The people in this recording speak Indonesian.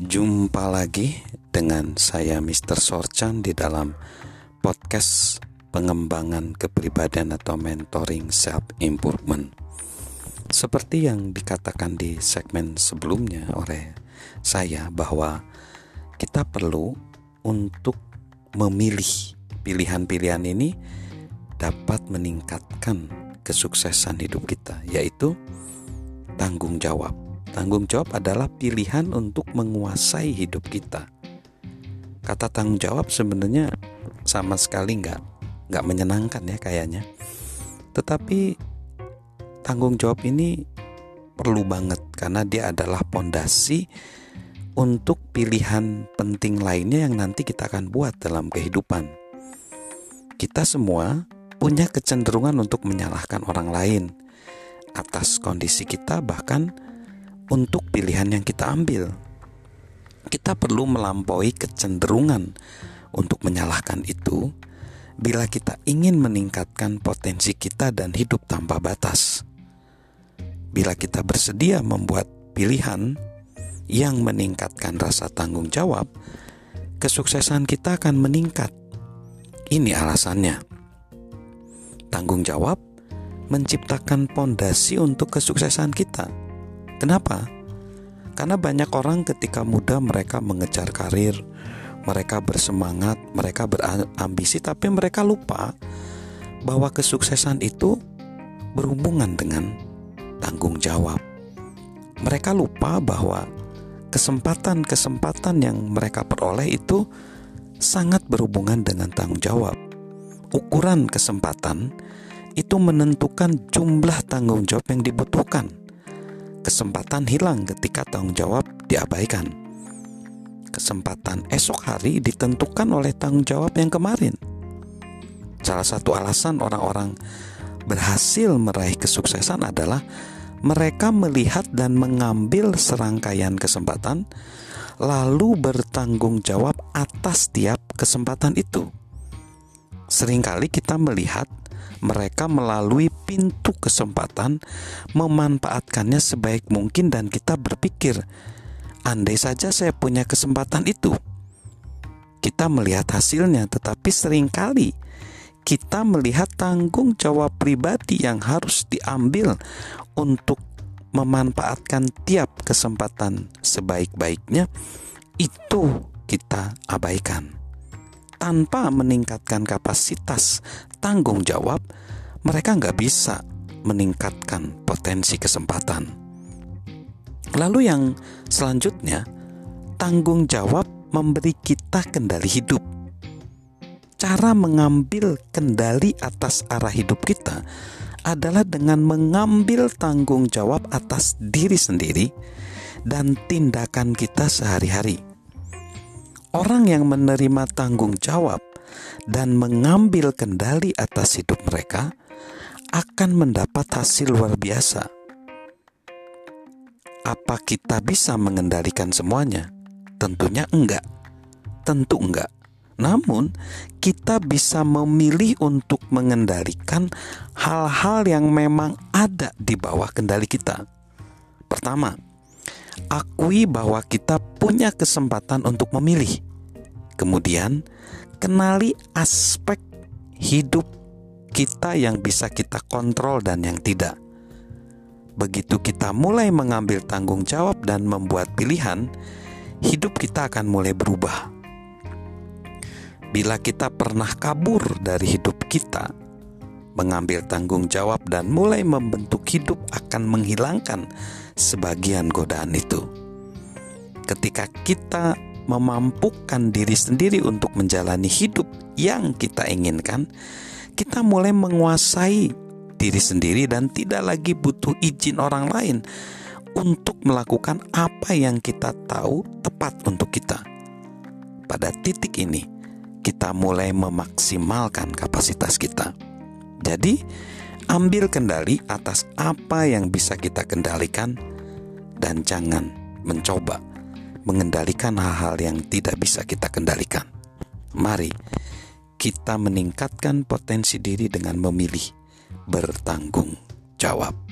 Jumpa lagi dengan saya Mr. Sorchan di dalam podcast pengembangan kepribadian atau mentoring self improvement. Seperti yang dikatakan di segmen sebelumnya oleh saya bahwa kita perlu untuk memilih pilihan-pilihan ini dapat meningkatkan kesuksesan hidup kita yaitu tanggung jawab. Tanggung jawab adalah pilihan untuk menguasai hidup kita. Kata tanggung jawab sebenarnya sama sekali nggak nggak menyenangkan ya kayaknya. Tetapi tanggung jawab ini perlu banget karena dia adalah pondasi untuk pilihan penting lainnya yang nanti kita akan buat dalam kehidupan. Kita semua punya kecenderungan untuk menyalahkan orang lain atas kondisi kita, bahkan untuk pilihan yang kita ambil. Kita perlu melampaui kecenderungan untuk menyalahkan itu bila kita ingin meningkatkan potensi kita dan hidup tanpa batas. Bila kita bersedia membuat pilihan yang meningkatkan rasa tanggung jawab, kesuksesan kita akan meningkat. Ini alasannya. Tanggung jawab menciptakan pondasi untuk kesuksesan kita. Kenapa? Karena banyak orang ketika muda mereka mengejar karir, mereka bersemangat, mereka berambisi, tapi mereka lupa bahwa kesuksesan itu berhubungan dengan tanggung jawab. Mereka lupa bahwa kesempatan-kesempatan yang mereka peroleh itu sangat berhubungan dengan tanggung jawab ukuran kesempatan itu menentukan jumlah tanggung jawab yang dibutuhkan. Kesempatan hilang ketika tanggung jawab diabaikan. Kesempatan esok hari ditentukan oleh tanggung jawab yang kemarin. Salah satu alasan orang-orang berhasil meraih kesuksesan adalah mereka melihat dan mengambil serangkaian kesempatan, lalu bertanggung jawab atas tiap kesempatan itu. Seringkali kita melihat mereka melalui pintu kesempatan memanfaatkannya sebaik mungkin dan kita berpikir, andai saja saya punya kesempatan itu. Kita melihat hasilnya, tetapi sering kali kita melihat tanggung jawab pribadi yang harus diambil untuk memanfaatkan tiap kesempatan sebaik-baiknya itu kita abaikan tanpa meningkatkan kapasitas tanggung jawab, mereka nggak bisa meningkatkan potensi kesempatan. Lalu yang selanjutnya, tanggung jawab memberi kita kendali hidup. Cara mengambil kendali atas arah hidup kita adalah dengan mengambil tanggung jawab atas diri sendiri dan tindakan kita sehari-hari. Orang yang menerima tanggung jawab dan mengambil kendali atas hidup mereka akan mendapat hasil luar biasa. Apa kita bisa mengendalikan semuanya? Tentunya enggak. Tentu enggak. Namun, kita bisa memilih untuk mengendalikan hal-hal yang memang ada di bawah kendali kita. Pertama, akui bahwa kita punya kesempatan untuk memilih. Kemudian, kenali aspek hidup kita yang bisa kita kontrol dan yang tidak. Begitu kita mulai mengambil tanggung jawab dan membuat pilihan, hidup kita akan mulai berubah. Bila kita pernah kabur dari hidup kita, mengambil tanggung jawab dan mulai membentuk hidup akan menghilangkan sebagian godaan itu. Ketika kita memampukan diri sendiri untuk menjalani hidup yang kita inginkan, kita mulai menguasai diri sendiri dan tidak lagi butuh izin orang lain untuk melakukan apa yang kita tahu tepat untuk kita. Pada titik ini, kita mulai memaksimalkan kapasitas kita. Jadi, ambil kendali atas apa yang bisa kita kendalikan dan jangan mencoba mengendalikan hal-hal yang tidak bisa kita kendalikan. Mari kita meningkatkan potensi diri dengan memilih bertanggung jawab.